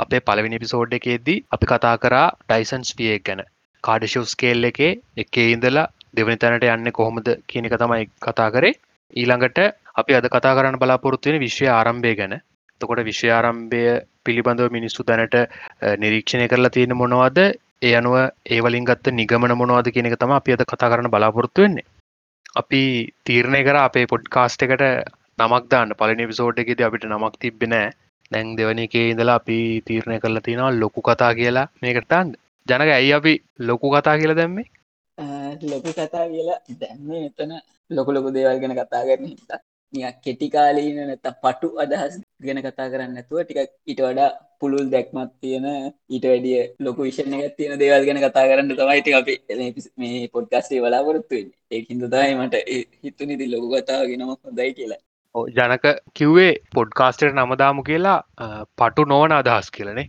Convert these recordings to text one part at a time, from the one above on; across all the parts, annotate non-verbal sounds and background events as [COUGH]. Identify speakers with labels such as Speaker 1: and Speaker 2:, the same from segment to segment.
Speaker 1: අපේ පළවෙනි පිසෝඩ් එකේදී අපි කතා කරා ඩයිසන්ස් පිය ගැන. කාඩිෂව් ස්කේල් එකේ එකේ ඉඳලා දෙවනි තැනට යන්න කොහොමද කියන එක තමයි කතා කරේ. ඊළඟට අපි අද කතා කරන්න බලාපොරොත්තුවෙන විශ්වය ආරම්භය ගැන. තකොට විශ්ව ආරම්භය පිළිබඳව මිනිස්සු දැනට නිරීක්ෂණය කරලා තියෙන මොනවද? ඒ අනුව ඒවලින් ගත්ත නිගමන මොනවද කියන එක තම අපි අද කතා කරන්න බලාපොරොත්තු වෙන්නේ. අපි තීරණය කර අපේ පොඩ්කාස්ට එකට නමක් දාන්න. පලනි විසෝට් එකෙද අපිට නමක් තිබෙනෑ දැන් දෙවනි එකේ ඉඳලා අපි තීරණය කරලා තියෙනවා ලොකු කතා කියලා මේකටන්න ජනක ඇයි අපි ලොකු කතා කියලා දැම්මේ?
Speaker 2: ලොකු කතා කියලා දැම්ම එතන ලොකු ලොකු දේවල් ගැන කතා කරන හිතා නියක් කෙටි කාලීන නැත පටු අදහස් ගැන කතා කරන්න ඇතුව ටික ඊට වඩා පුළුල් දැක්මත් තියෙන ඊට වැඩිය ලොකු විෂණ එකත් තියෙන දේවල් ගැන කතා කරන්න තමයිති අපි මේ පොඩ්කාස්ටේ බලාපොරොත්තුවෙන් ඒ හිද තමයි මට හිතු නිති ලොකු කතාව ගෙනම හොදයි කියලා.
Speaker 1: ජනක කිව්වේ පොඩ්කාස්ටට නමදාමු කියලා පටු නොවන අදහස් කියලනේ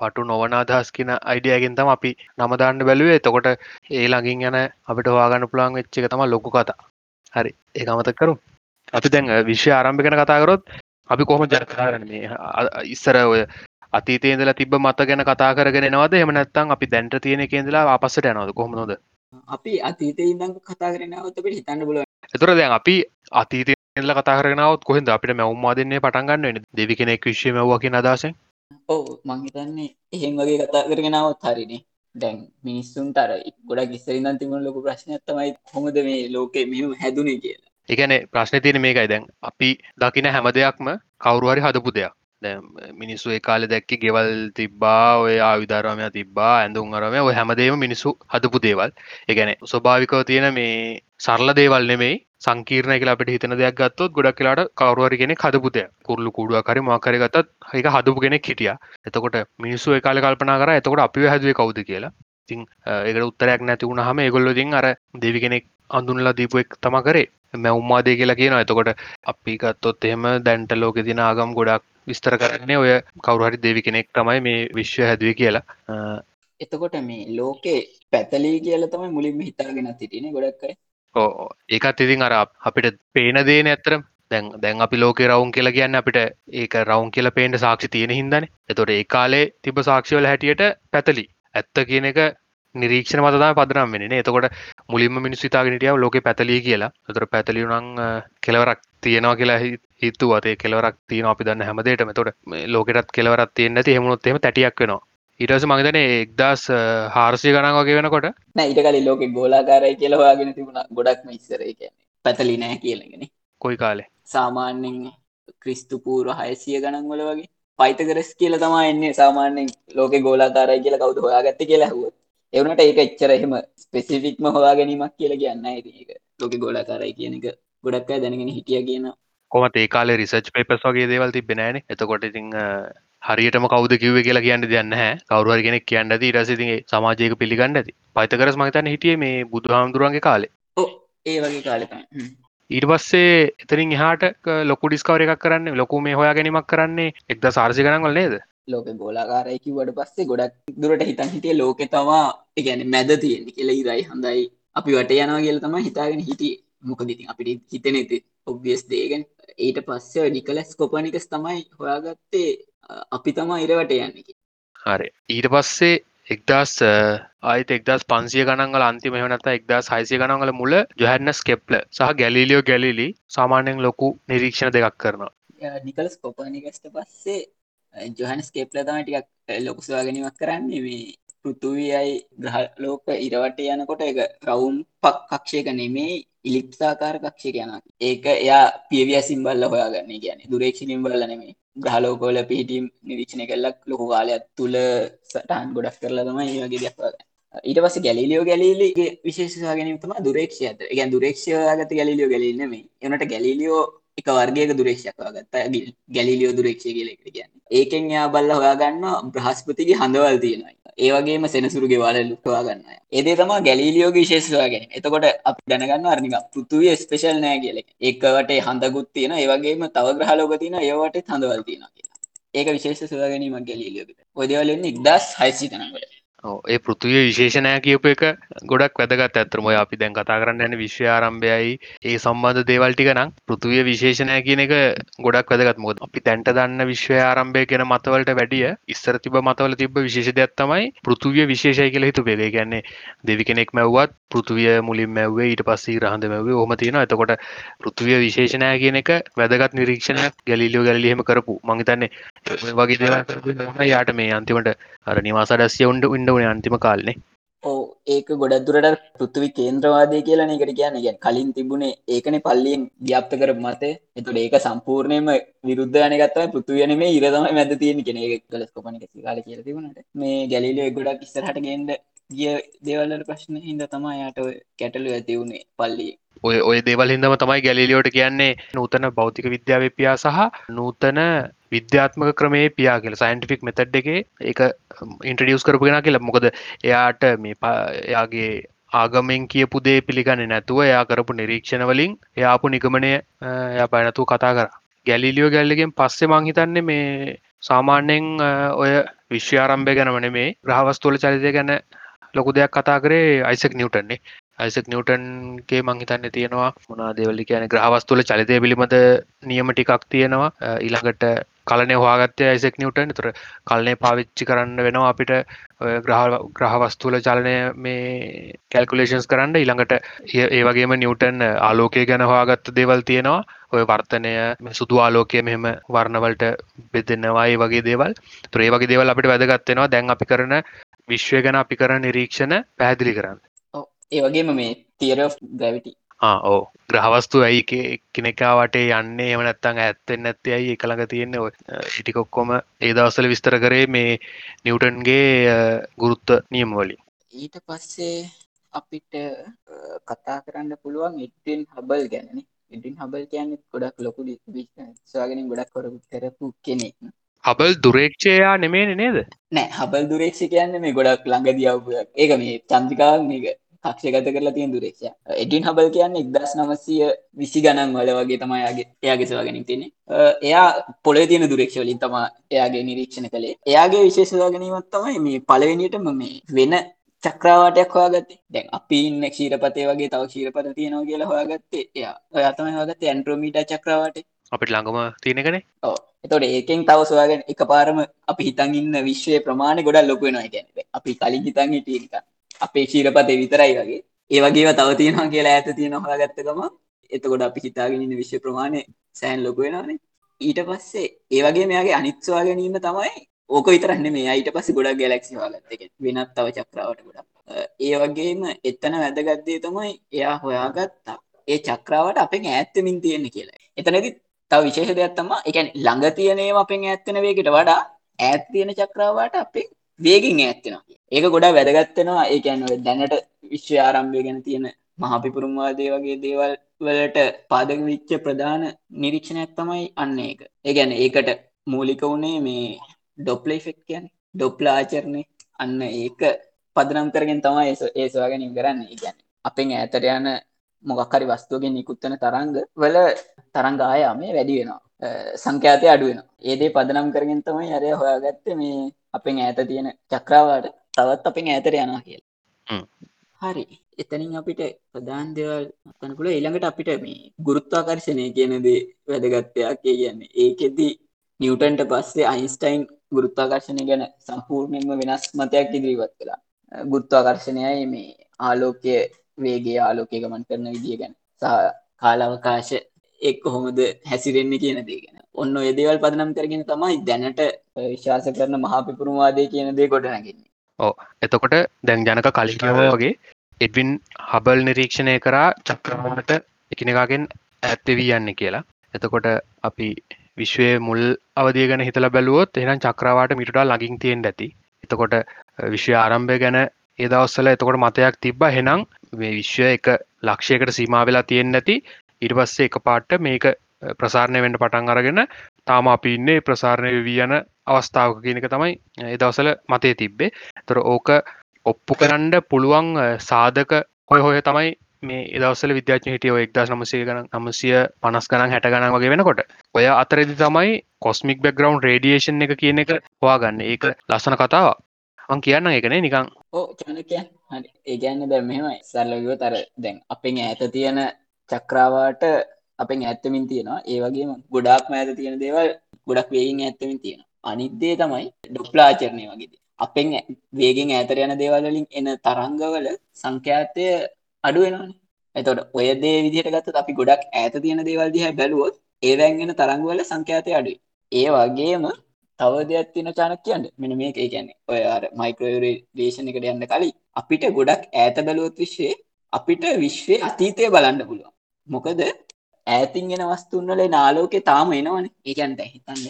Speaker 1: පටු නොවන අදහස් කියන අයිඩියගෙන් තම අපි නමදාන්න බැලුවේ. එතකොට ඒ ළඟින් යන අපිට හවාගන්න පුළන් වෙච්ච එක තම ලොකු කතා. හරි ඒ අමතක් කරු. අපි දැන් විශ්ව ආරම්භ කන කතාකරොත් අපි කොහොම ජරකාරන්නේ ඉස්සර ඔය අතීතේදල තිබ මත ගැන කතා කරගෙන නවද එම නැත්තන් අපි දැන්ට තියෙන කෙදලා අපසට යනවද? කොහොමොද
Speaker 2: අපි අතීතය ඉදම් කතා කරනවත් අපට හිතන්න බල
Speaker 1: එතුර දැන් අපි අතීතය එල්ල කතාරනවත් කොහෙද අපිට මැවුම් දෙන්නේ පටන්ගන්න වෙන දෙවි කෙනෙක් විශ්ය මවකි අදසෙන්
Speaker 2: ඕ මංහිතන්නේ එහෙන් වගේ කතා කරගෙනාවත් හරිනේ. දැන් මිනිස්සුන් තර ගොඩක් ඉස්සරින්දන් තිබුණ ලොකු ප්‍රශ්නයක්ත්තමයි හොමද මේ ලෝකෙ මෙම හැදුනේ කියලා.
Speaker 1: එකන ප්‍රශ්න තියෙන මේකයි. දැන් අපි දකින හැම දෙයක්ම කවරුහරි හදපු දෙයක් මිනිස්සු ඒකාල දැක්ක ගෙවල් තිබ්බා ඔය ආවිධරමය තිබා ඇඳුම් අරමය ඔය හැමදේම මිනිස්සු හදපු දේවල්. එකැන ස්වභාවිකව තියෙන මේ සරල දේවල් නෙමෙයි සංකීර්ණ කියලා අපිට හිතන දෙයක් ගත්තොත් ගොඩක් කියලාට කවරුවරි කෙනෙක් හදපු දෙයක්. කුරුළු කුඩුව කරි මොකරි ගතත් ඒක හදපු කෙනෙක් හිටිය. එතකොට මිනිස්සු ඒකාල කල්පනා කර එතකොට අපි හැදුවේ කවුද කියලා. ඉතින් ඒකට උත්තරයක් නැති වුණහම ඒගොල්ලොදින් අර දෙවි කෙනෙක් අඳුනලා දීපුෙක් තම කරේ. මැවුම්මාදය කියලා කියන එතකොට අපි ගත්තොත් එහෙම දැන්ට ලෝකෙ තින ආගම් ගොඩක් විස්තර කරන්නේ ඔය කවුරහරි දෙවි කෙනෙක් තමයි මේ විශ්ව හැදුව කියලා.
Speaker 2: එතකොට මේ ලෝකේ පැතලී කියල තමයි මුලින්ම හිතාගෙන සිටින ගොඩක්
Speaker 1: ඕ ඒකත් ඉතින් අර අපිට පේන දේ නැතරම් දැන් දැන් අපි ලෝක රවුන් කියලා කියන්න අපිට ඒක රවුන් කියල පේන්ට සාක්ෂි තියෙන හිදන එතොට ඒ කාලේ තිබ සාක්ෂිවල හැටියට පැතලි. ඇත්ත කියන එක නිරීක්ෂණ මතම පදනම් වෙන එතකොට මුලින්ම මිනිස් විතාගෙනටියාව ලෝක පැතලී කියලා. තොර පැතලියුනං කෙලවරක් තියෙනවා කියලා හිතු අතේ කෙලවරක් තියන අපි දන්න හැමදේටම තොට ලෝකෙටත් කෙලවරත් තියන්න ඇති හෙමුණොත් එම තැටියක් වෙනවා. ඉටස මගතන එක්දස් හාරසය ගණන් වගේ වෙනකොට
Speaker 2: නෑ ඊට කලින් ලෝක ගෝලාකාරයි කියලවාගෙන තිබුණ. ගොඩක්ම ඉස්සර කියන්නේ පැතලි නෑ කියලගෙන
Speaker 1: කොයි කාලේ?
Speaker 2: සාමාන්‍යෙන් ක්‍රිස්තුපූර හයසිය ගණන් වල වගේ. පයිතකරස් කියල තමා එන්නේ. සාමාන්‍යෙන් ලෝක ගෝලාකාරයි කියලා කවුද හොයාගත්ත කියලා හුව එවනට ඒක එච්චර එහෙම ස්පෙසිෆික්ම හොවා ගැනීමක් කියලා කියන්න ඒක. ලෝක ගෝලාකාරයි කියන එක ගොඩක් දැනගෙන හිටිය කියන
Speaker 1: කොමත් ඒ කාලේ රිසර්ච් පේපස් වගේ දේවල් තිබෙනෑන එතකොට ඉතිං හරියටම කවද කිව කියලා කියන්න දෙන්න හැ කවරුවර කෙනෙක් කියන්න ති රසිතිගේ සමාජයක පිළිගන්න ඇති. පයිතකරස් මහිතන්න හිටිය මේ බුදු හාමුදුරුවන්ගේ කාලේ
Speaker 2: ඒ වගේ කාලෙක
Speaker 1: ඊට පස්සේ එතරින් එහාට ලොකු ඩිස්කවර එකක් කරන්න ලොකු මේ හොයා ගැනීමක් කරන්නේ එක්ද සාර්සි කරනගල නේද?
Speaker 2: ලෝක ගෝලාකාරයකි වට පස්සේ ගොඩක් දුරට හිතන් හිටිය ලෝක තවා එකගැන මැද තියෙන්නේ කියල ඉරයි හඳයි අපි වට යනවා කියල තම හිතාගෙන හිටිය මොකදති අපිට හිතන ඇති ඔබ්වියස් දේගෙන් ඊට පස්සේ ඩිකලස් කොපනිකස් තමයි හොයාගත්තේ අපි තමා ඉරවට යන්න
Speaker 1: හරි. ඊට පස්සේ එක්දස් ආයිත එක්දස් පන්සිය ගනන්ගල අන්තිම හනත එක්දස් හයිසිය ගනන්ගල මුල ජොහැන්න ස්කෙප්ල සහ ගැලිලියෝ ගැලිලි සාමාන්‍යෙන් ලොකු නිරීක්ෂණ දෙකක් කරනවා.
Speaker 2: නිකලස් කොපනිකස්ට පස්සේ ජොහන් ස්කේප්ල තම ටිකක් ලොකුසවාගැනීමක් කරන්නේ. මේ පෘතුවියයි ග්‍රහ ලෝක ඉරවට යනකොට එක රවුම් පක් කක්ෂයක නෙමේ ඉලිප්සාකාර කක්ෂය යන ඒක එයා පියවිය සිම්බල්ල හොයාගන්න කියන දුරේක්ෂණින් බල්ල නෙමේ ග්‍රහලෝකෝල පිහිටීම් නිරීක්ෂණය කල්ලක් ලොකු කාලයක් තුළ සටහන් ගොඩක් කරලා තමයි වගේ දෙයක් ඊට පස්ස ගැලිලියෝ ගැලීලිගේ විශේෂවා ගැනීමතම දුරේක්ෂ ඇත ගැන් දුරේක්ෂයාගත ගැලිලියෝ ගැලීනමේ එනට ගැලිලියෝ එක වර්ගයක දුරේක්ෂකවා ගත්තා ගිල් ගැලිලියෝ දුරේක්ෂය කියලෙක කියන්න. ඒකෙන් යා බල්ල හොයාගන්න බ්‍රහස්පතිගේ හඳවල් තියෙනවා ඒවගේම සෙනසුරුගේ වාල ලුක්වා ගන්න ඒදේ තම ගැලිලියෝග විශේෂවාගෙන එතකොට අප දැනගන්න අරනික පෘතුවේ ස්පේශල් නෑ කියල ඒකට හඳකුත් තියෙන ඒවගේම තව ග්‍රහලෝක තින ඒවට හඳවල් තියෙන කියලා. ඒක විශේෂ සවාගැනීමක් ගැලිලියෝක ඔදවලන්න ඉක්දස් හයිසි තනකට.
Speaker 1: ඔව්, ඒ පෘතුවිය විශේෂණය කියපු එක ගොඩක් වැදගත් ඇත්තටම ඔය අපි දැන් කතා කරන්න යන විශ්වය ආරම්භයයි ඒ සම්බන්ධ දේවල් ටික නම් පෘතුවිය විශේෂණය කියන එක ගොඩක් වැදගත් මොකද අපි දැන්ට දන්න විශ්වය ආරම්භය කියන මතවලට වැඩිය ඉස්සර තිබ්බ මතවල තිබ්බ විශේෂ දෙයක් තමයි පෘතුවිය විශේෂයි කියලා හිතුවේ. ඒ කියන්නේ දෙවි කෙනෙක් මැව්වත් පෘතුවිය මුලින් මැව්වේ ඊට පස්සේ ග්‍රහද මැව්වේ ඔහොම තියෙනවා. එතකොට පෘතුවිය විශේෂණය කියන එක වැදගත් නිරීක්ෂණයක් ගැලීලියෝ ගැලීලි එහෙම කරපු. මං හිතන්නේ ඔය වගේ දේවල් කරපු නිසා යාට මේ අන්තිමට අර නිවාසඩස්සිය උන්ඩ ඉන්න උනේ අන්තිම කාලනේ.
Speaker 2: ඕ ඒක ගොඩක් දුරට පෘථිවි කේන්ද්‍රවාදය කියලා එකට කියන්නේ. ගැන කලින් තිබුණේ ඒකනේ පල්ලියෙන් ව්‍යාප්ත කර මතේ එතුට ඒක සම්පූර්ණයම විරුද්ධයනගත්තම පෘතුවයන මේ ඉරතම මැද තියෙන කෙන කලස්කොපනක කාල කියල තිබුණට. මේ ගැලිලිය ගොඩක් ඉස්සරහට ගෙන්ඩ ගිය දේවල්ලට ප්‍රශ්න හිද තමා යායට කැටලු ඇති වුණේ පල්ලි
Speaker 1: ඔය ඔය දේවල් හිදම තමයි ගැලිලියෝට කියන්නේ නූතන භෞතික විද්‍යාව පියා සහ නූතන විද්‍යාත්මක ක්‍රමේ පියා කියල. සයින්ටිෆික් මෙතඩ් එක එක ඉන්ට්‍රඩියස් කරපුගෙන කියලා. මොකද එයාට මේ එයාගේ ආගමෙන් කියපු දේ පිළිගන්න නැතුව එයා කරපු නිරීක්ෂණ වලින් එයාපු නිගමනය එය පැනතු කතා කර. ගැලිලියෝ ගැල්ලගෙන් පස්සේ මංහිතන්නේ මේ සාමාන්‍යයෙන් ඔය විශ්‍යාරම්භය ගැනමන මේ ග්‍රහවස්තුවල චරිතය ගැන ලොකු දෙයක් කතා කරේ අයිසක් නිවටන්නේ අයිසක් නිවටන්ගේ මංහිතන්න තියෙනවා මොනා දෙවල්ලි කියන ග්‍රහවස්තුල චලිතය පිළිබඳ නියම ටිකක් තියෙනවා. ඊළඟට කලනය හවාගත්තය යිසෙක් නිවටන්. තුර කලනය පාවිච්චි කරන්න වෙනවා අපිට ග්‍රහ ග්‍රහවස්තුල චලනය මේ කැල්කුලේෂන්ස් කරන්න. ඉළඟට ඒ වගේම නිවටන් ආලෝකය ගැන හවාගත්ත දෙවල් තියෙනවා. ඔය වර්තනය සුදු ආලෝකය මෙහෙම වර්ණවලට බෙදෙන්නවායි වගේ දේවල්. තුරේ වගේ දේවල් අපිට වැදගත්වෙනවා දැන් අපි කරන විශ්වය ගැන අපි කරන නිරීක්ෂණ පැහැදිලි කරන්න.
Speaker 2: ඒ වගේම මේ තිර ග්‍රවිටි
Speaker 1: ඕ ග්‍රහවස්තු ඇයි කෙනෙකාවට යන්නේ? එමනත්තං ඇත්තෙන් නැත්තේ ඇයි? එකළඟ තියෙන්නේ ඉටිකොක්කොම ඒ දවසල විස්තර කරේ මේ නිවටන්ගේ ගුරුත්ත නියම්වලින්.
Speaker 2: ඊට පස්සේ අපිට කතා කරන්න පුළුවන් ඉටෙන් හබල් ගැනන ඉටින් හබල් කියන්න ගොඩක් ලොකු ස්වාගෙන ගොඩක් කොරපු කරපු කෙනෙක්.
Speaker 1: හබල් දුරේක්ෂයා නෙමේ නේද?
Speaker 2: නෑ හබල් දුරේක්ෂ කියන්න මේ ගොඩක් ළඟ දියවපු ඒක මේ චන්දිකාව මේක තාක්ෂගත කරලා තියෙන දුරේක්ෂ එඩින් හබල් කියන්න එක්දස් නමසය විසි ගණන් වල වගේ තමයිගේ එයාගෙසවාගෙන තින්නේ එයා පොල තියෙන දුරේක්ෂ වලින් තම එයාගේ නිරීක්ෂණ කළේ. එයාගේ විශේෂවා ගැනීමත් තමයි මේ පලවෙනිටම මේ වෙන චක්‍රාවාටයක් හොයාගත්තේ. දැන් අපි ඉන්න ක්ෂීරපතය වගේ තව ක්ෂීරපත තියෙනවා කියලා හොයාගත්තේ. එයා ඔයාතම හොයාගත්ත ඇන්ට්‍රෝමීට චක්‍රාවට.
Speaker 1: අපිට ළඟම තියෙනකනේ
Speaker 2: ඕ එතොට ඒකෙන් තව සොයාගෙන එක පාරම අපි හිතන් ඉන්න විශ්වය ප්‍රමාණය ගොඩක් ලොකුවෙනවා ගැන අපි කලින් හිතන් හිටියක අපේ ශීරපතේ විතරයි වගේ. ඒ වගේව තව තියෙනවා කියලා ඇත තියෙන හොයාගත්තකම එතකොට අපි හිතාගෙන විශ්ව ප්‍රමාණය සෑන් ලොකු වෙනවානේ. ඊට පස්සේ ඒ වගේ මෙයාගේ අනිත්වා ගැනීම තමයි ඕක විතරන්න මේ අයිට පස්ස ගොඩක් ගැලක්සි වාගත්තක වෙනත් තව චක්‍රාවට ගොඩක්. ඒ වගේම එත්තන වැදගත්දේ තමයි එයා හොයාගත්තා ඒ චක්‍රාවට අපෙන් ඇත්තමින් තියෙන්නේ කියලා. එතනදි තව විශේෂ දෙයක් තමා එකන් ළඟ තියනේම අපෙන් ඇත්තන වේකට වඩා ඇත් තියෙන චක්‍රාවට අපේ වේගින් ඇත්තෙනවා ඒක ගොඩා වැදගත්වෙනවා ඒකැන් දැනට විශ්ව ආරම්භය ගැන තියෙන මහපිපුරුම්වාදය වගේ දේවල් වලට පාදක විච්ච ප්‍රධාන නිරීක්ෂණයක් තමයි අන්න ඒක. ඒගැන ඒකට මූලික වුණේ මේ ඩොප්ලේෆෙක් කියන ඩොප්ලාචරණය අන්න ඒක පදනම් කරගෙන් තමයි ඒසවාගෙනින් කරන්න. ගැන අපෙන් ඇතර යන මොගක්කරි වස්තුවගෙන් නිකුත්තන තරංග වල තරංගායාමේ වැඩි වෙනවා. සංඛ්‍යාතය අඩුවෙන ඒදේ පදනම් කරගෙන් තමයි අරය හොයාගත්ත මේ අපෙන් ඈත තියෙන චක්‍රාවට. තවත් අපෙන් ඈතර යනවා කියලා. හරි. එතනින් අපිට ප්‍රධාන් දෙවල් තනකුල ඊළඟට අපිට මේ ගුරුත්වාකර්ශණය කියනදේ වැදගත්තයක් කියන්නේ ඒකෙදී නිවටන්ට පස්සේ අයින්ස්ටයින් ගුරුත්වාකර්ශණය ගැන සම්පූර්ණයෙන්ම වෙනස් මතයක් ඉදිරිවත් කලා ගුරුත්වාකර්ශණයයි මේ ආලෝකය වේගේ ආලෝකය ගමන් කරන විදිිය ගැන. සහ කාලාවකාශ එක් කොහොමද හැසිරෙන්නේ කියන දේ ගැන. ඔන්න එදේවල් පදනම් කරගෙන තමයි දැනට විශ්වාස කරන මහාපිපුරුවාදය කියන දේ ගොඩ නැගන්නේ.
Speaker 1: ඕ එතකොට දැන් ජනක කලිකව වගේ එඩවින් හබල් නිරීක්ෂණය කරා චක්‍රමට එකනෙකාගෙන් ඇත්තවී යන්න කියලා. එතකොට අපි විශ්වය මුල් අවදිය ගැන හිතල බැලුවොත් එනම් චක්‍රවාට මිටා ලඟින් තියෙන් ඇති. එතකොට විශ්ව ආරම්භය ගැන ඒදවස්සල එතකොට මතයක් තිබ්බ. හෙනම් මේ විශ්වය එක ලක්ෂයකට සීමා වෙලා තියෙන් නැති ඉරිපස්සේ එක පාට්ට මේක ප්‍රසාරණය වෙන්ට පටන් අරගෙන තාම අපි ඉන්නේ ප්‍රසාරණය වී යන අවස්ථාවක කියනක තමයි එදවසල මතය තිබ්බේ. තොර ඕක ඔප්පු කරන්ඩ පුළුවන් සාධක හොය හොය තමයි මේ දවසල විද්‍යාච හිටියෝ එක්දස් නමසය ගන නමසය පනස් ගනන් හැට ගන වගේ වෙනකොට. ඔය අතරෙදි තමයි කොස්මික් බැග්‍රවන්් රේඩියේෂන් එක කියන එක හවාගන්න ඒක ලස්සන කතාව මං කියන්න එකනේ නිකං
Speaker 2: ඕ චනකය හරි. ඒගැන්න දැ මෙම සල්ලගව තර දැන් අපෙන් ඇත තියෙන චක්‍රාවාට අපෙන් ඇත්තමින් තියෙනවා. ඒ වගේ ගොඩාක්ම ඇත තියෙන දේවල් ගොඩක් වේගෙන් ඇත්තමින් තියෙන අනිද්දේ තමයි ඩොප්ලාචරණය වගේද අපෙන් වේගෙන් ඇතර යන දේවල්වලින් එන තරංගවල සංඛ්‍යාතය අඩුවෙනවාන එතොට ඔය දේ විදිහට ගත්ත අපි ගොඩක් ඇත තියෙන දේවල් දිහ බැලුවොත් ඒවැන්ගෙන තරංගවල සංඛ්‍යාතය අඩුයි. ඒ වගේම තව දෙයක් තින චානක් කියන්න මෙන මේ ඒ කියන්නේ ඔය මයික්‍රෝරේෂණ එකට යන්න කලින් අපිට ගොඩක් ඈත බැලුවොත් විශ්වේ අපිට විශ්වය අතීතය බලන්න පුළුවන්. මොකද ඈතින්ගෙන වස්තුන්වල නාලෝකෙ තාම එනවන. ඒකන්ට හිතන්න.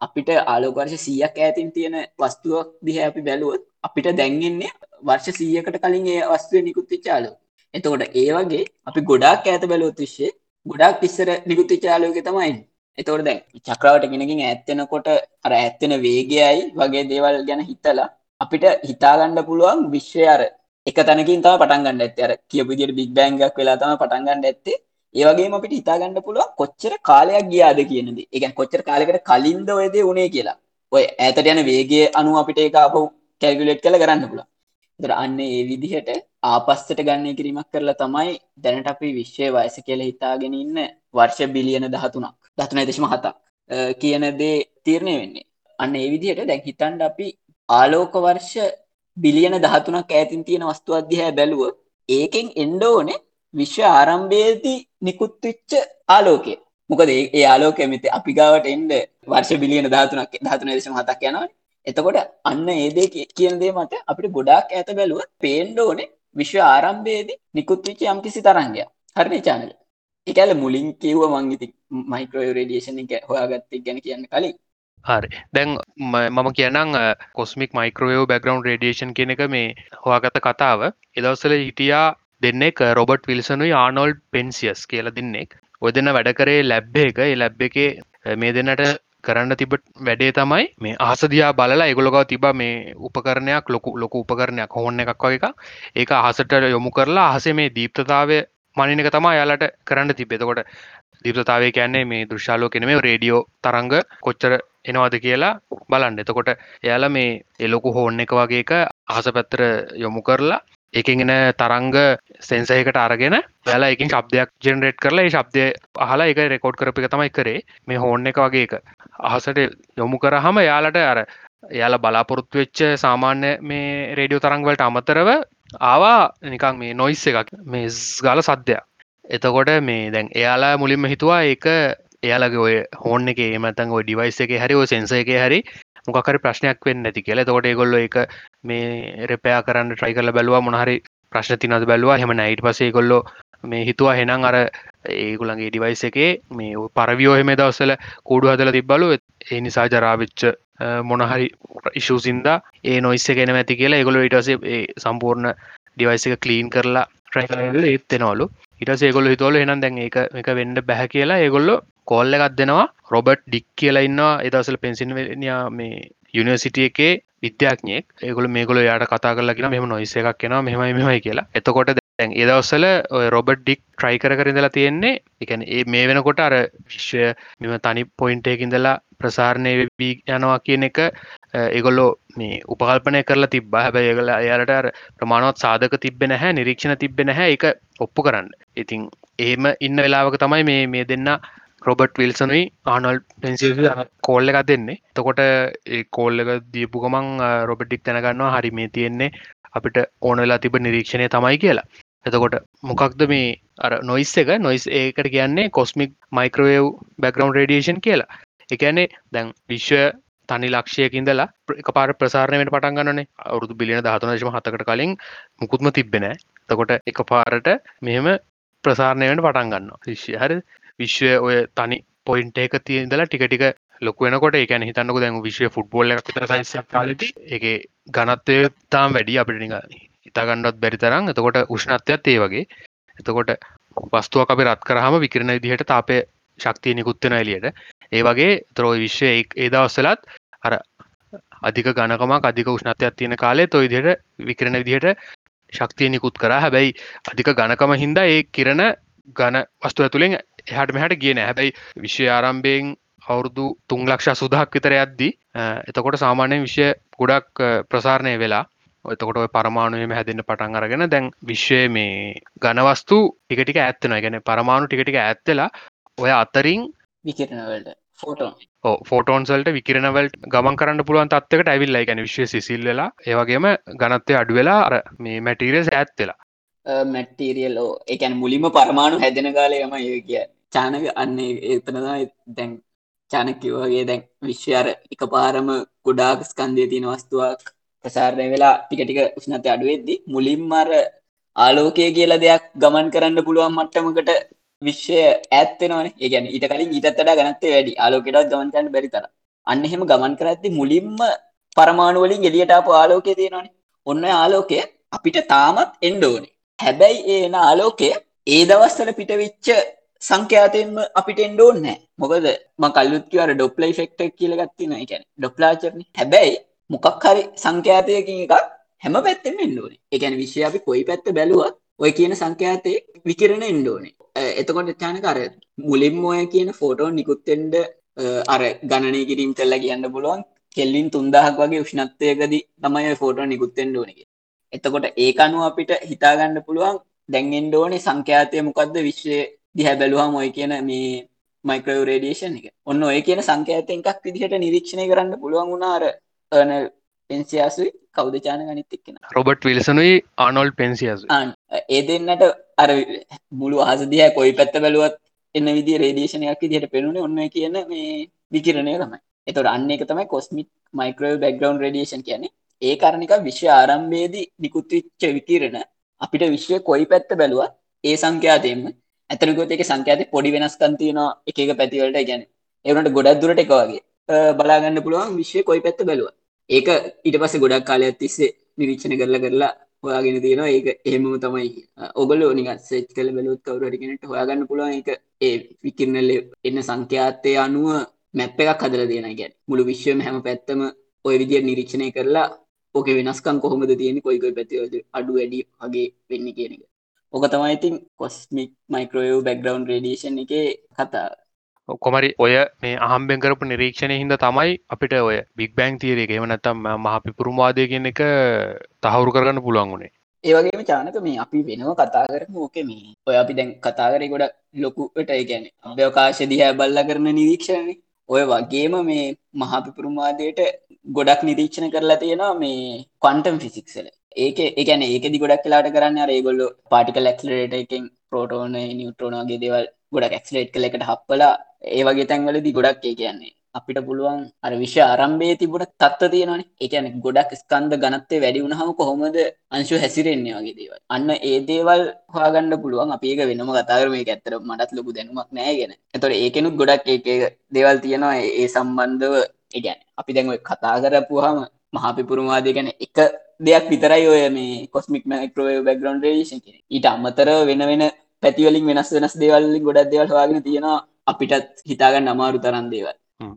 Speaker 2: අපිට ආලෝකර්ශ සීයක් ඇතින් තියෙන වස්තුවක් දිහ අපි බැලුවොත් අපිට දැන්ගෙන්නේ වර්ෂ සීයකට කලින් ඒ වස්තුව නිකුත්ති චාලෝ එතකොට ඒ වගේ අපි ගොඩක් ඇත බැලුවොත් විශ්ේ ගොඩක් ඉස්සර නිකුත්ති චාලෝක තමයි එතවට දැන් චක්‍රවට ගෙනකින් ඇත්තෙනකොට අර ඇත්තෙන වේගයයි වගේ දේවල් ගැන හිතලා අපිට හිතාගණ්ඩ පුළුවන් විශ්වය අර එක තැනකින් තම පටන්ගන්න ඇත්ත. අර කියපුදිට බික් බෑන්ගක් වෙලා තම පටන්ගන්න ඇත්තේ. ඒවගේ අපිට හිතාගන්න පුළුවන් කොච්චර කාලයක් ගියාද කියනද එක කොච්චර කාලෙකට කලින්ද ඔයද උනේ කියලා. ඔය ඇතට යන වේගේ අනු අපිට එක අප කැල්ගුලෙට් කළ කරන්න පුළ දර අන්න ඒ විදිහට ආපස්සට ගන්න කිරීමක් කරලා තමයි දැනට අපි විශ්වය වයස කියල හිතාගෙන ඉන්න වර්ෂ බිලියන දහතුනක් දතුනයි දශම හතක් කියන දේ තීරණය වෙන්නේ. අන්න ඒ විදිහට දැන් හිතන්ඩ අපි ආලෝක වර්ෂ බිලියන දහතුනක් ඇතින් තියෙන වස්තු අධ්‍යහැ බැලුව ඒකෙන් එන්ඩෝනේ විශ්ව ආරම්භයේදී නිකුත්විච්ච ආලෝකය. මොකද ඒ ආලෝක ඇමති අපි ගාවට එන්ඩ වර්ෂ බිලියන ධාතුනක් ධාතුන දේශම හතක් යනවා එතකොට අන්න ඒදේ කියන දේ මට අපිට ගොඩාක් ඇත බැලුව පේන්ඩෝනේ විශ්ව ආරම්භයේදී නිකුත්විච්ච යම්කිසි තරංගයක්. හරිනි චානල එකඇල මුලින් කිව්ව මංගිති මයිකෝ රඩියේෂන එක හොයාගත්තක් ගැන කියන්න කලින්.
Speaker 1: හරි. දැන් මම කියනම් කොස්මික් මයිකරෝයෝ බැග්‍රවන්් රඩියේෂන් කියන එක මේ හොයාගත කතාව. එදවසල හිටියා දෙන්නෙක් රොබට් විල්සනුයි ආනොල්් පෙන්සිියස් කියල දෙන්නෙක් ඔය දෙන්න වැඩ කරේ ලැබ්බ එක. ඒ ලැබ් එක මේ දෙන්නට කරන්න තිබට වැඩේ තමයි මේ ආසදයා බලලා එගොලොක තිබ මේ උපකරණයක් ලොකු ලොකු උපකරණයක් හොන්න එකක් වගේ එක ඒක අහසට යොමු කරලා අහස මේ දීප්තතාවය මනිනක තමා යාලට කරන්න තිබෙතකොට දීප්තතාවය කියන්නේ මේ දෘශාලෝ කෙන මේ රේඩියෝ තරංග කොච්චර එනවාද කියලා බලන්න. එතකොට එයාල මේ එලොකු හෝන්න එක වගේ එක අහස පැත්තර යොමු කරලා එකගෙන තරංග සෙන්සයකට අරගෙන වැලා එකින් ශබ්දයක් ජෙනරේට් කරලා ශබ්දය අහලා එක රෙකෝඩ් කරපි තමයි කරේ. මේ හෝන්න එක වගේ එක. අහසට යොමු කරහම යාලට අර එයාල බලාපොරොත්තු වෙච්ච සාමාන්‍ය මේ රේඩියෝ තරංගවලට අමතරව ආවා නිකං මේ නොයිස් එකක්. මේ ගල සද්‍යයක් එතකොට මේ දැන් එයාලා මුලින්ම හිතුවා ඒක එයාලගේ ඔය හෝන් එක මතන් ඔය ඩිවයිස් එක හරි ඔය සෙන්ස එක හරි මොකරි ප්‍රශ්නයක් වෙන්න ඇති කියලා. තකොට ගොල්ල එක මේ රෙපයා කරන්න ට්‍රයි කරල බැලවා මොනහරි ප්‍රශ්න තිනද බැලවා. හෙම නයිට පසේ කොල්ලො මේ හිතුවා හෙනම් අර ඒගුලන්ගේ ඩිවයිස එකේ මේ පරවියෝ හෙම දවස්සල කූඩු හදල තිබ්බලු. ඒ නිසා ජරාවිච්ච මොනහරි ඉශූසින්දා ඒ නොයිස්ස කෙන ඇති කියලා. ඒගොල ඉටසේ සම්පූර්ණ ඩිවයිස එක කලීන් කරලා ට්‍රයිකල ඒත්තෙනවලු ඉටස ඒගොල්ල හිතවල එනම් දැන් එක එක වෙන්ඩ බැහ කියලා. ඒගොල්ලො කොල්ල එකත් දෙනවා. රොබට් ඩික් කියලා ඉන්නවා. එදසල පෙන්සින්වනියා මේ යුනිවසිටිය එකේ විද්‍යාඥයෙක්. ඒගොල මේගොල යාට කතා කරලගෙන මෙම නොයිස එකක් කියෙනවා මෙමයි මෙමයි කියලා. එතකොට දැන් ඒදවස්සල රොබට් ඩික් ට්‍රයි කර කරිඳලා තියෙන්නේ එකන ඒ මේ වෙනකොට අර විශ්වය මෙම තනි පොයින්ටයකින්දලා ප්‍රසාරණය වෙබී යනවා කියන එක ඒගොල්ලෝ මේ උපකල්පනය කරලා තිබ හැබැ ඒගල අයාලට ප්‍රමාණවත් සාධක තිබෙන හැ නිරීක්ෂණ තිබෙන හැ එක ඔප්පු කරන්න. ඉතින් ඒම ඉන්න වෙලාවක තමයි මේ මේ දෙන්න රොබට් විල්සනුයි ආනල් පෙන්සි කෝල්ල [LAUGHS] එකක් දෙන්නේ. තකොට ඒ කෝල්ල එක දීපු ගමන් රොබටික් තැනගන්නවා හරි මේ තියෙන්නේ අපිට ඕනවෙලා තිබ නිරීක්ෂණය තමයි කියලා. එතකොට මොකක්ද මේ අර නොයිස් එක? නොයිස් ඒකට කියන්නේ කොස්මික් මයික්‍රවව් බැග්‍රවන්් රඩියේෂන් කියලා. එකන්නේ දැන් විශ්ව තනි ලක්ෂයකින්දලා එක පාර ප්‍රසාරණයට පටන්ගන්නනේ අවුදු බිලියන ධාතුනශම හතකට කලින් මුකුත්ම තිබෙන තකොට එක පාරට මෙහෙම ප්‍රසාරණයට පටන් ගන්න ශිෂ්‍ය හරි විශ්වය ඔය තනි පොයින්ට එක තියදලා ටික ටික ලොකුවෙනකොට එකන හිතන්නක දැන් විශ්ව ෆුට්බෝල් එකතර සයිසයක් කාලට එක ගනත්වය තාම් වැඩි. අපිට නික හිතාගණ්ඩත් බැරි තරම්. එතකොට උෂ්ණත්වයක් ඒ වගේ. එතකොට වස්තුව අපි රත් කරහම විකරණ විදිහට තාපය ශක්තිය නිකුත්වෙන එලියට ඒ වගේ ත්‍රෝ විශ්වය ඒ දවස්සලත් අර අධික ගණකමක් අධික උෂ්ණත්වයක් තියෙන කාලේ තොයි දිට විකරණ විදිහට ශක්තිය නිකුත් කර. හැබැයි අධික ගණකම හින්දා ඒ කිරණ ගණ වස්තුව තුළින් එහට මෙහට කියන හැබැයි විශ්ව ආරම්භයෙන් අවුරුදු තුන් ලක්ෂ සුදහක් විතර යද්දී එතකොට සාමාන්‍ය විශ්ය ගොඩක් ප්‍රසාරණය වෙලා එතකොට පරමාණුවම හැදන්න පටන් අරගෙන දැන් විශ්වය මේ ගනවස්තු ටිකටික ඇත්තන ගැන පරමාණු ටිකටික ඇත්තලා ඔය අතරින්
Speaker 2: විකිරණවලට ෆෝටෝන්.
Speaker 1: ෆෝටෝන්සල්ට විකිරනවලට ගමන් කරන්න පුළුවන් තත්වකට ඇවිල්ලා. ගැන විශ්ව සිසිල්ලලා ඒවගේම ගනත්තය අඩුවෙලා අර මේ මැටීරියස් ඇත්තලා
Speaker 2: මැටීරියල්ලෝ එකැන් මුලිම පරමාණු හැදෙන කාලයම ඒ කිය චානක අන්නේ එතනදා දැන් චානකිවගේ දැන් විශ්වයාර එක පාරම ගොඩාක් ස්කන්දය තියෙන වස්තුවක් ප්‍රසාරණය වෙලා ටික ටික උෂ්ණත අඩුවෙද්දි මුලින්මර ආලෝකය කියලා දෙයක් ගමන් කරන්න පුළුවන් මට්ටමකට විශ්වය ඇත්තෙනවන ඒගැන ඊට කලින් ඊටත්තට ගනත්තේ වැඩි. ආලෝකෙටත් ගමන් කරන්න බැරි තර අන්න එහෙම ගමන් කරඇති මුලින්ම පරමාණුවලින් එලියටාපු ආලෝකය තියෙනවන. ඔන්න ආලෝකය අපිට තාමත් එන්ඩෝනේ හැබැයි ඒන ආලෝකය ඒ දවස්වල පිටවිච්ච සංඛ්‍යාතයෙන්ම අපිට එන්ඩෝන්නෑ මොකද ම කල්ලුත්කිවර ඩොප්ලයි ෆෙක්ට කියලගත්තින එකැන ඩොප්ලාචරන හැබැයි මොකක් හරි සංඛ්‍යාතයකින් එකක් හැම පැත්තෙම එන්ඩෝනේ එකැන විශ්‍ය අපි කොයි පැත්ත බැලුවත් ඔය කියන සංඛ්‍යාතය විකිරණ එන්ඩෝනේ එතකොට චාන කර මුලින්ම ඔය කියන ෆෝටෝ නිකුත්තෙන්ඩ අර ගණනය කිරීම් කල්ලා කියන්න පුළුවන්. කෙල්ලින් තුන්දාහක් වගේ උෂ්ණත්වයකද තමයි ෆෝටෝ නිකුත්තෙන්ඩ ඕනක එතකොට ඒකනු අපිට හිතාගන්න පුළුවන් දැන්ගෙන්ඩ ඕනේ සංඛ්‍යාතය මොකක්ද විශ්වය දිහැ බැලුවහම ඔය කියන මේ මයිකරෝ රේඩියේෂන් එක. ඔන්න ඔය කියන සංඛ්‍යාතය එකක් විදිහට නිරීක්ෂණය කරන්න පුළුවන් වුණාර අන පෙන්සියාසුයි කෞද චාන ගනිත් එක්කෙන?
Speaker 1: රොබට් විල්සනුයි ආනොල් පෙන්සිියස්
Speaker 2: ඒ දෙන්නට අර මුළු අහසදිය කොයි පැත්ත බැලුවත් එන්න විදි රේදේශනයක් දිට පෙනුණ ඔන්න කියන මේ විකිරණය තමයි. එතොට අන්න එක තමයි කොස්මික් මයිකරෝ බැග්‍රවන්් රඩියේෂන් කියන්නේ ඒ කරණික විශ්ව ආරම්භේදී නිකුත්විච්ච විකිරණ අපිට විශ්වය කොයි පැත්ත බැලුව ඒ සංඛ්‍යාතයෙන්ම ඇතනකොත් එක සංඛ්‍යාත පොඩි වෙනස්කන්තියන එක පැතිවලට. ගැන එවනට ගොඩක් දුරට එක වගේ. බලාගන්න පුළුවන් විශ්වය කොයි පැත්ත බැලුව ඒක ඊට පස්ස ගොඩක් කාලයක් තිස්සේ නිරීක්ෂණ කරලා කරලා හොයාගෙන තියෙනවා. ඒක එහෙමම තමයි. ඔගල නික සෙච් කල බැලුත් කවරටිගෙනට හොයාගන්න පුළුවන් එක ඒ විකිරනල්ල එන්න සංඛ්‍යාතය අනුව මැප් එකක් හදල තියෙන ගැන් මුළු විශ්වම හැම පැත්තම ඔය විදිිය නිරීක්ෂණය කරලා ඕක වෙනස්කම් කොහොමද තියෙන කොයිකොයි පැතිවද අඩු වැඩි වගේ වෙන්න කියන එක. ඕක තමයි ඉතින් කොස්මික් මයිකරෝයෝ බැක්ග්‍රවන්් රඩියේෂන් එක කතා
Speaker 1: කොමරි ඔය මේ අහම්බෙන් කරපු නිරීක්ෂණය හිද තමයි අපිට ඔය බික් බෑන් තීරේ එම නැතම් මහ පිපුරුම්වාදය කියන එක තහවුරු කරගන්න පුළුවන් වුණේ.
Speaker 2: ඒවගේම චානක මේ අපි වෙනව කතා කරම ඕක මේ. ඔය අපි දැන් කතාකරය ගොඩ ලොකුට ඒගැන අභ්‍යවකාශ දිහා බල්ල කරන නිරීක්ෂණය ඔය වගේම මේ මහපිපුරුම්වාදයට ගොඩක් නිරීක්ෂණ කරලා තියෙනවා මේ කොන්ටම් ෆිසික්සල ඒක එකන ඒකදි ගොඩක් කලාට කරන්න රේගොල්ල පාටිකල් ක්ලරේට එකෙන් පෝටෝන නිියුට්‍රෝනගේ දේවල් ගොඩක් ක්ස්ලේට් කල එකට හප්පලා ඒ වගේ තැන්වලදි ගොඩක් ඒ කියන්නේ අපිට පුළුවන් අර විශ්ව ආරම්භයේ තිබුණ තත්ත්ව තියෙනවානේ. ඒ කියන්නේ ගොඩක් ස්කන්ධ ඝනත්වය වැඩි වුණාම කොහොමද අංශු හැසිරෙන්නේ වගේ දේවල්. අන්න ඒ දේවල් හොයාගන්න පුළුවන්. අපි ඒක වෙනම කතා කරමු. මේක ඇත්තට මටත් ලොකු දැනුමක් නැහැ ගැන. ඒතකොට ඒකෙනුත් ගොඩක් ඒක දේවල් තියෙනවා. ඒ සම්බන්ධව ඒ කියන්නේ අපි දැන් ඔය කතා කරපුවාම මහා පිපුරුමාදය ගැන එක දෙයක් විතරයි ඔය මේ කොස්මික් මයික්‍රෝවේව් බෑග්ග්‍රවුන්ඩ් රේඩියේෂන් කියන්නේ. ඊට අමතරව වෙන වෙන පැති වලින් වෙනස් වෙනස් දේවල් වලින් ගොඩක් දේවල් හොයාගෙන තියෙනවා අපිටත් හිතාගන්න අමාරු තරම් දේවල්.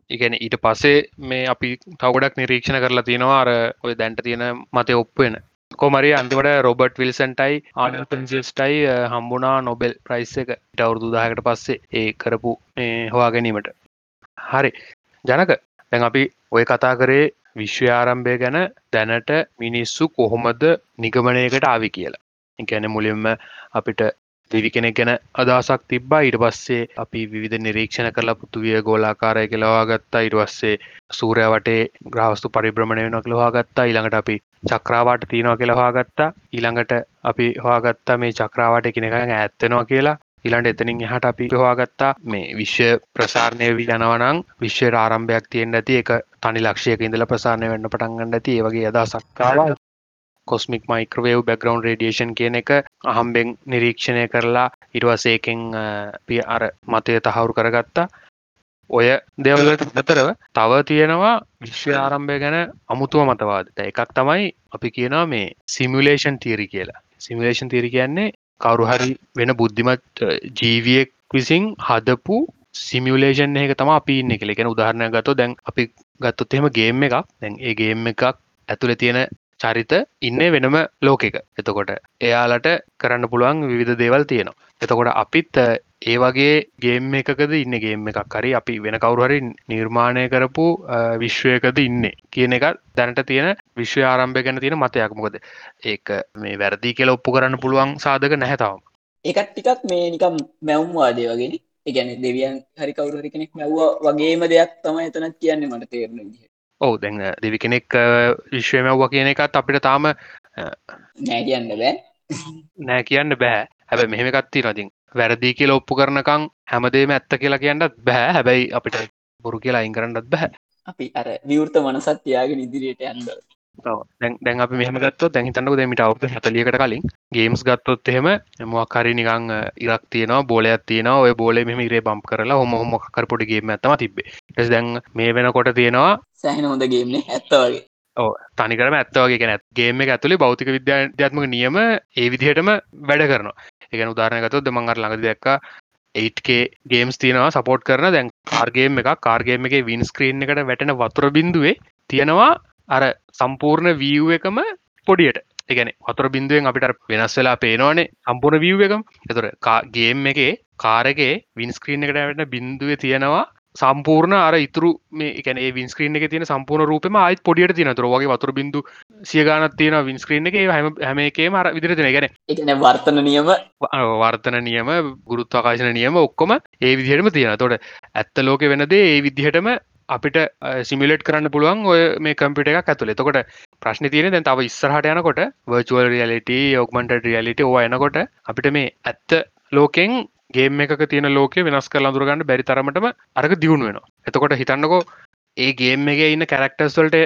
Speaker 1: ඉගැන ඊට පස්සේ මේ අපි තවගොඩක් නිරීක්ෂණ කරලා තියෙනවා අර ඔය දැන්ට තියෙන මතය ඔප්පෙන කොමරි අන්තිමට රොබට් විල්සන්ටයි ආනපෙන්සිස්ටයි හම්බුනා නොබෙල් ප්‍රයිස් එක ඉට අවුරුදු දාහකට පස්සේ ඒ කරපු හොවා ගැනීමට හරි ජනක දැන් අපි ඔය කතා කරේ විශ්ව ආරම්භය ගැන දැනට මිනිස්සු කොහොමද නිගමනයකට ආවි කියලා. එකැන මුලින්ම අපිට දෙවි කෙනෙක් ගැන අදහසක් තිබ්බා. ඊට පස්සේ අපි විධ නිරීක්ෂණ කරලා පෘතුවිය ගෝලාකාරය කෙලවා ගත්තා ඉට පස්සේ සූරය වටේ ග්‍රහස්තු පරිබ්‍රමණය වෙන කළවා ගත්තා ඊළඟට අපි චක්‍රාවාට තියෙනවා කියලවා ගත්තා ඊළඟට අපි හවාගත්තා මේ චක්‍රාවට කෙනෙක ඇත්තෙනවා කියලා. ඉළන්ට එතනින් එහට අපි හවාගත්තා මේ විශ්ව ප්‍රසාරණය වී යනවනං විශ්ව ආරම්භයක් තියෙන් ඇති එක තනි ලක්ෂයක ඉඳල ප්‍රසාරණය වෙන්න පටන්ගන්න ඇති. ඒවගේ අදසක්කාවා කොස්මික් මයික්‍රවේව් බැග්‍රවන්් රඩියේෂන් කියන එක අහම්බෙන් නිරීක්ෂණය කරලා ඉටවසේකෙන් පිය අර මතය තහවුරු කරගත්තා. ඔය දෙවලට අතරව තව තියෙනවා විශ්ව ආරම්භය ගැන අමුතුව මතවාදත එකක් තමයි අපි කියනවා මේ සිමියලේෂන් තීරි කියලා. සිමිලේෂන් තීරි කියන්නේ කවරු හරි වෙන බුද්ධිමත් ජීවියෙක් විසින් හදපු සිමියලේෂන් එක තම අපි ඉන්න කෙ එකෙන උදාහරණය ගත දැන් අපි ගත්තොත් එහෙම ගේම් එකක්. දැන් ඒ ගේම් එකක් ඇතුළ තියෙන චරිත ඉන්නේ වෙනම ලෝකෙක. එතකොට එයාලට කරන්න පුළුවන් විවිධ දේවල් තියෙනවා. එතකොට අපිත් ඒ වගේ ගේම් එකකද ඉන්න? ගේම් එකක් හරි අපි වෙන කවුරුහරි නිර්මාණය කරපු විශ්වයකද ඉන්න? කියන එක දැනට තියෙන විශ්ව ආරම්භය ගැන තියෙන මතයක්. මොකද ඒක මේ වැරදි කියල ඔප්පු කරන්න පුළුවන් සාධක නැහැතාවම
Speaker 2: එකත් ටිකක් මේ නිකම් මැවුම් වාදය වගෙන එකගැන දෙවියන් හරි කවුරහරි කෙනෙක් මැව්ව වගේම දෙයක් තම එතනත් කියන්නේ මට තේරන විදිහ
Speaker 1: ඔවු දැන් දෙවි කෙනෙක් විශ්වමව්ව කියන එකත් අපිට තාම
Speaker 2: නෑ කියන්න බෑ.
Speaker 1: නෑ කියන්න බෑ. හැබ මෙහෙම කත්ති නතින් වැරදි කියල ඔප්පු කරනකං හැමදේම ඇත්ත කියලා කියන්නත් බෑ. හැබැයි අපිට බොරු කියලා අයින් කරන්නත් බැහැ
Speaker 2: අපි අර විවෘත මනසත් තියාගෙන ඉදිරියට යන්න
Speaker 1: දැන් අපි මෙහම ගත්තොත් දැන් හිතන්නක දෙමිට අවුද හතලියකට කලින් ගේම්ස් ගත්තොත් එහෙම මොක්හරි නිකං ඉරක් තියනවා බෝලයක් තියෙන ඔය බෝල මෙම ඉරේ බම් කරලා හොම මොක්කර පොඩිගේම ඇතම තිබේ ටස් දැන් මේ වෙනකොට තියෙනවා
Speaker 2: සෑහන හොඳ ගේම්න ඇත්තවගේ
Speaker 1: ඕ තනිකරම ඇත්තවගේ ගැන ගේම එක ඇතුළේ භෞතික විද්‍යාත්මක නියම ඒ විදිහටම වැඩ කරනවා. එකන උදාරණයගතොත් මංගර ළඟද දැක්ක 8K ගේම්ස් තියෙනවා සපෝට් කරන. දැන් කාර්ගේම් එක කාර්ගේම එක වින් ස්ක්‍රීන් එකට වැටෙන වතුර බිඳුවේ තියෙනවා අර සම්පූර්ණ වීව් එකම පොඩියට. එකන වතුර බින්දුවෙන් අපිට වෙනස් වෙලා පේනවානේ සම්පූර්ණ වීව් එකම. එතුර ගේම් එකේ කාරගේ වින්ස්ක්‍රීන් එකට වැටන බින්දුව තියෙනවා සම්පූර්ණ අර ඉතුරු මේ එකන වින්ස්ක්‍රීන් එක තියෙන සම්පූර්ණ රූපම අයිත් පොඩියට තින තුරවගේ වතුර බිඳු සියගානත් තියෙන වින්ස්ක්‍රීන් එක. හැම හැම මර විදිර තින ගැන
Speaker 2: එකන වර්තන නියම
Speaker 1: වර්තන නියම ගුරුත්වාකාශන නියම ඔක්කොම ඒ විදිහටම තියෙන තොට ඇත්ත ලෝක වෙනදේ ඒ විදිහටම අපිට සිමිලට් කරන්න පුළුවන් ඔය මේ කම්පිට එකක් ඇතුළ එතකොට ප්‍රශ්න තියෙන දැන් තව ඉස්සරහට යනකොට වර්චුවල් රියලිට ඔක්මට රියලිට ඕ එනකොට අපිට මේ ඇත්ත ලෝකෙන් ගේම එක තියෙන ලෝක වෙනස් කර අඳුරගන්න බැරි තරමටම අරක දියුණු වෙනවා. එතකොට හිතන්නකෝ ඒ ගේම් එක ඉන්න කැරක්ටර්ස්වල්ට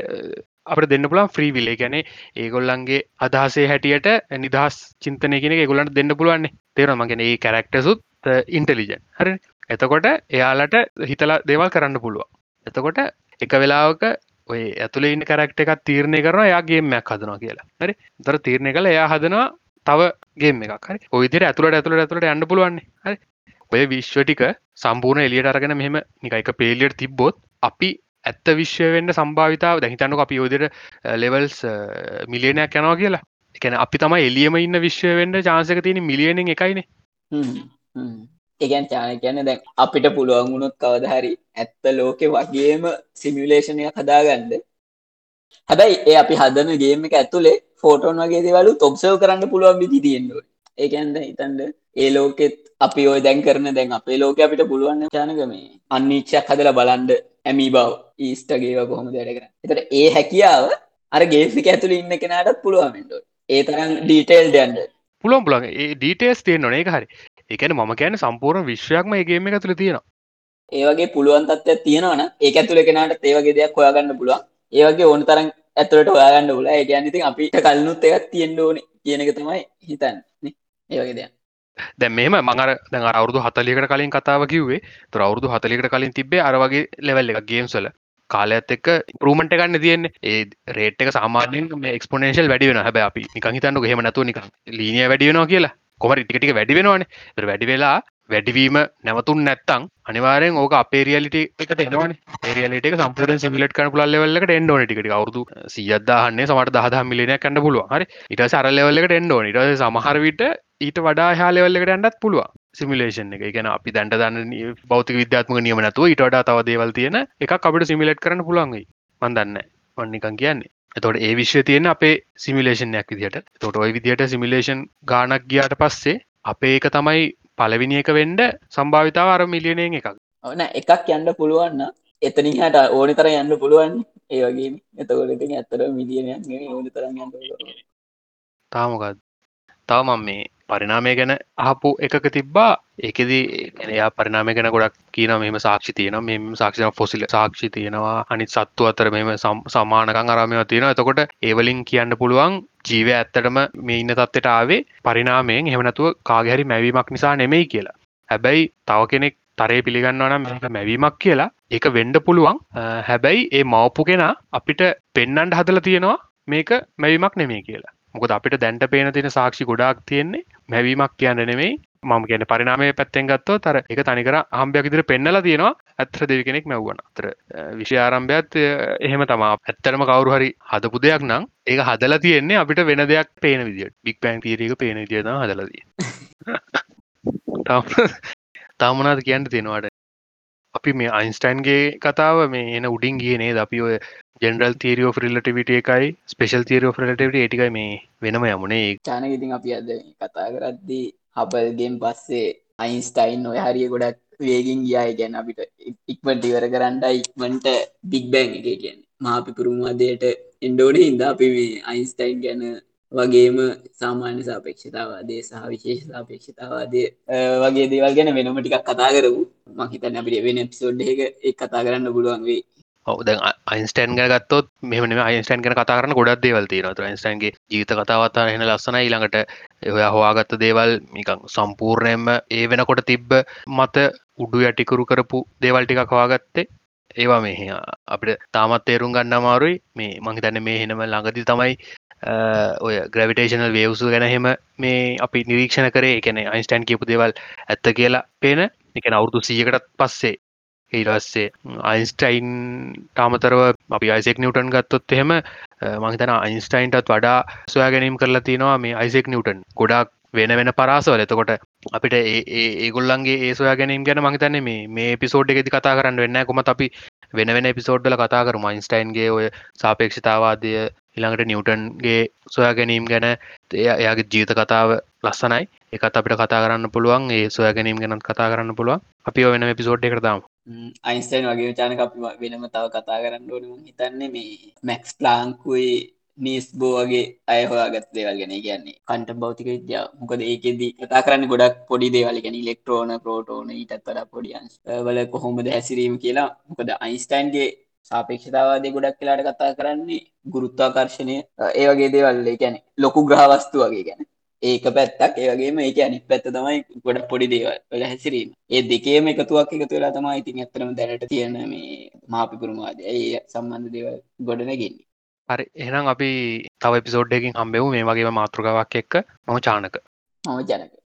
Speaker 1: අපට දෙන්න පුළන් ෆ්‍රී විලේ ගැන ඒගොල්ලන්ගේ අදහසේ හැටියට නිදහස් චින්තනය කෙන ගොලන්ට දෙන්න පුළුවන්නේ තේරමගෙන ඒ කැරක්ටසුත් ඉන්ටලිජන් හරි එතකොට එයාලට හිතලා දේවල් කරන්න පුළුවන්. එතකොට එක වෙලාවක ඔය ඇතුළ ඉන්න කරක්ට එකක් තීරණය කරන යාගේමයක් හදනවා කියලා. හරි? දර තීරණය කළ එයා හදනවා තව ගේම එකක්. හරි. ඔයිදිර ඇතුළට ඇතුළට ඇතුළට යන්න පුළුවන්නේ හරි. ඔය විශ්වටික සම්පූර්ණ එලියට අරගෙන මෙහෙම නිකයික පේලියට තිබ්බොත් අපි ඇත්ත විශ්ව වෙන්න සම්භාවිතාව දැහිතන්නක අපි යෝදර ලෙවල්ස් මිලියනයක් යනවා කියලා. එකන අපි තම එලියම ඉන්න විශ්ව වෙන්ඩ චාන්සක තියෙන මිලියනෙන් එකයිනේ
Speaker 2: ඒගැන් චාන කියන්න දැන් අපිට පුළුවන් වුණොත් කවදහරි ඇත්ත ලෝකෙ වගේම සිමියලේෂණය හදාගන්න. හැබැයි ඒ අපි හදන ගේම එක ඇතුළේ ෆෝටෝන් වගේ දෙවලු තොබ්සව කරන්න පුළුවන් විදි තියෙන්ඩුව ඒකන්ද හිතන්ඩ ඒ ලෝකෙත් අපි ඔය දැන් කරන දැන් අපේ ලෝක අපිට පුළුවන් චානකම අන්නිච්චයක් හදලා බලන්ඩ ඇමි බව ඊස්ටගේව කොහොම දෙයට කර එතට ඒ හැකියාව අර ගේසික ඇතුළ ඉන්න කෙනටත් පුළුවන්ෙන්ඩ ඒ තරම් ඩීටේල් ඩන්ඩ
Speaker 1: පුළොම් පුළන් ඒ ඩීටේස් තියෙන් නොනේ හරි. එකන ම කියන සම්පූර්ණ විශ්වයක්ම ඒගේම එක තුළ තියෙනවා.
Speaker 2: ඒවගේ පුළුවන් තත්ත්වයක් තියෙනවන ඒ ඇතුළ කෙනට ඒවගේ දෙයක් හොයාගන්න පුළුවන් ඒවගේ ඕන තරම් ඇතුළට හොයාගන්න පුල ඒ ගැනති අපිට කල්නුත් එකක් තියෙන්න්න ඕන කියන එක තමයි හිතන් ඒවගේ දෙයක්.
Speaker 1: දැ මෙම මඟර දැ අවුදු හතලිකට කලින් කතාව කිවේ තුර අවුදු හතලිකට කලින් තිබේ අරවගේ ලෙවල් එක ගේම්සල කාලයත් එක් පරමට ගන්න තියෙන්නේ. ඒ රේට් එක සාමාන්‍යෙන් එක්ස්පොනේශල් වැඩි වෙන හැබ අපි නික හිතන්නු හෙම නැතු නික ලීනිය වැඩියෙනවා කියලා. කොමරි ටික වැඩි වෙනවාන. වැඩි වෙලා වැඩිවීම නැවතුන් නැත්තං අනිවාරෙන් ඕක අපේ රියලිට එකට එනවන. රියලට සම්පර සිමිලට කන පුල ලෙවල්ලට එන්ඩෝන ටිකට අවුදු සියදදාහන්නේ සමට දහ මිලින කන්න පුළුව හරි? ඉට සරලෙවල්ලට එන්ඩෝන ඉට සමහරවිට ඊට වඩා හාලෙවල්ලකට ඇන්නත් පුළුව සිමිලේෂන් එක. ගැන අපි දැන්ට දන්න බෞතික විද්‍යාත්මක නියම නැතුව ඉට වඩා තව දේවල් තියෙන එක අපිට සිමිලට් කරන්න පුළුවන්ගයි මන්දන්න වන්නිකන් කියන්නේ. එතොට ඒ විශ්ව තියෙන අපේ සිමිලේෂන්යක් විදිට තොට ඔයි විදියට සිමිලේෂන් ගානක් ගියාට පස්සේ අපේ එක තමයි පලවිනි එක වෙන්ඩ සම්භාවිතාව අර මිලියනයෙන් එකක්.
Speaker 2: ඕන එකක් යන්න පුළුවන්න එතනින් හට ඕනි තර යන්න පුළුවන් ඒ වගේ එතකොට ඉතින් ඇත්තර මිලියනයක් ඕනි තරම් යන්න
Speaker 1: තාමකත් තවමම් මේ පරිනාමය ගැන අහපු එකක තිබ්බා. ඒකෙදී එයා පරිනාමය ගැන ගොඩක් කියන මෙම සාක්ෂි තියෙන මෙම සාක්ෂණ ෆොසිල සාක්ෂි තියෙනවා. අනිත් සත්තු අතර මෙම සමානකං අරමය තියෙන එතකොට ඒවලින් කියන්න පුළුවන් ජීවය ඇත්තටම මේ ඉන්න තත්වට ආවේ පරිනාමයෙන් හෙමනතුව කාගැරි මැවීමක් නිසා නෙමෙයි කියලා. හැබැයි තව කෙනෙක් තරේ පිළිගන්නවනම් මේක මැවීමක් කියලා ඒක වෙන්ඩ පුළුවන්. හැබැයි ඒ මවපු කෙනා අපිට පෙන්නන්ට හදල තියෙනවා මේක මැවීමක් නෙමේ කියලා. මොකද අපිට දැන්ට පේන තියෙන සාක්ෂි ගොඩාක් තියෙන්නේ මැවීමක් කියන්න නෙමෙයි. මම කියන පරිනාමය පැත්තෙන් ගත්තෝ තර එක තනිකර හම්බයක් ඉදිරි පෙන්නලා තියෙනවා. ඇත්තර දෙවි කෙනෙක් මැව්වන අතර විෂය ආරම්භයත් එහෙම තමා ඇත්තරම කවරු හරි හදපු දෙයක් නම් ඒක හදලා තියෙන්නේ අපිට වෙන දෙයක් පේන විදිට බික් පැන් තීරක පේන විදිද හදලදී තාමනාද කියන්න තියෙනවාට අපි මේ අයින්ස්ටයින්ගේ කතාව මේ එන උඩින් ගියනේ ද අපි ඔය ජෙනරල් තීරියෝ ෆිල්ලටිවිට එකයි ස්පේෂල් තීරෝ ෆිලටවිට ඒටිකයි මේ වෙනම යමුණේ
Speaker 2: චානක ඉතින් අපි අද කතා කරද්දී හබල්ගෙන් පස්සේ අයින්ස්ටයින් ඔය හරිය ගොඩක් වේගින් ගියාය ගැන අපිට ඉක්මට ඉවර කරන්නට ඉක්මට බික් බැං එක කියන්නේ. මාපි පුරුම්වාදයට එන්ඩෝඩ හිද අපි අයින්ස්ටයින් ගැන වගේම සාමාන්‍ය සාපේක්ෂතාවාදේ සහ විශේෂ සාපේක්ෂතාවාදය වගේ දේවල් ගැන වෙනම ටිකක් කතා කරපු මහිතන්න අපිට වෙන පිසෝඩ් එක එක් කතා කරන්න පුළුවන් වේ
Speaker 1: ඔවද අයින්ස්ටන් ගැ ගත්තොත් මෙම අයින්ස්ටන් ගැන කතා කරන ගොඩක් දේවල් තියෙනවත අයින්ස්ටන්ගේ ජීත කතාවත්තා එන ලස්සන ඊළඟට එය හොයාගත්ත දේවල් මිකං සම්පූර්ණයෙන්ම ඒ වෙනකොට තිබ්බ මත උඩු යටිකුරු කරපු දේවල් ටිකක් හවාගත්තේ ඒවා මෙහ අපිට තාමත් තේරුම් ගන්න අමාරුයි. මේ මහිතන්න මේ හෙනම ළඟදි තමයි ඔය ග්‍රවිටේෂනල් වේවසු ගැනහෙම මේ අපි නිරීක්ෂණ කරේ. එකන අයින්ස්ටන් කියපු දේවල් ඇත්ත කියලා පේන. එක අවුරුදු සියකටත් පස්සේ ඊරස්සේ අයින්ස්ටයින් තාමතරව අපි අයිසෙක් නිවටන් ගත්තොත් එහෙම මහිතන අයින්ස්ටයින්ටත් වඩා සොයා ගැනීම් කරලා තියෙනවා මේ අයිසෙක් නිවටන් ගොඩක් වෙන වෙන පරාසවල. එතකොට අපිට ඒගොල්ලන්ගේ ඒ සොයා ගැනීම් ගැන මහිතන්නේ මේ මේ පිසෝඩ් එකෙති කතා කරන්න වෙන්න කොමත් අපි වෙන වෙන පිසෝඩ්ඩල කතා කරු මයින්ස්ටයින්ගේ ඔය සාපේක්ෂතාවාදය ඉළඟට නිවටන්ගේ සොයා ගැනීම් ගැන එයාගේ ජීත කතාව ලස්සනයි. එකත් අපිට කතා කරන්න පුළුවන්. ඒ සොය ගැනීම් ගැනත් කතා කරන්න පුළුවන්. අපි වෙන පිසෝඩ් එකරදාම්
Speaker 2: අයින්ස්ටයින් වගේ චානක අපි වෙනම තව කතා කරන්න ඕනම හිතන්නේ මේ මැක්ස් ප්ලාංකුයි නීස් බෝ වගේ අය හොයාගත් දේවල් ගැන. කියන්නේ කන්ට බෞතික විද්‍යාව. මොකද ඒකෙදී කතා කරන්න ගොඩක් පොඩි දේවල්. ගැන ඉලෙක්ට්‍රෝන ප්‍රෝටෝන ඊටත් වඩා පොඩියන්ස් වල කොහොමද හැසිරීම කියලා. මොකද අයින්ස්ටයින්ගේ සාපේක්ෂතාවාදය ගොඩක් කියලාට කතා කරන්නේ ගුරුත්වාකර්ශණය ඒ වගේ දේවල් ගැන ලොකු ග්‍රහවස්තු වගේ ගැන. ඒක පැත්තක්. ඒවගේම ඒක අනි පැත්ත තමයි ගොඩ පොඩි දේවල් වල හැසිරීම. ඒ දෙකේම එකතුවක් එකතු වෙලා තමයි ඉතින් ඇත්තරම දැනට තියෙන මේ මාපිකුරුමාද ඒ සම්බන්ධ දේවල් ගොඩ නැගෙන්නේ.
Speaker 1: හරි. එහෙනම් අපි තව පිසෝඩ්ඩකින් හම්බෙවු මේ වගේම මාතෘකාවක් එක්ක. මම චානක.
Speaker 2: මම ජනක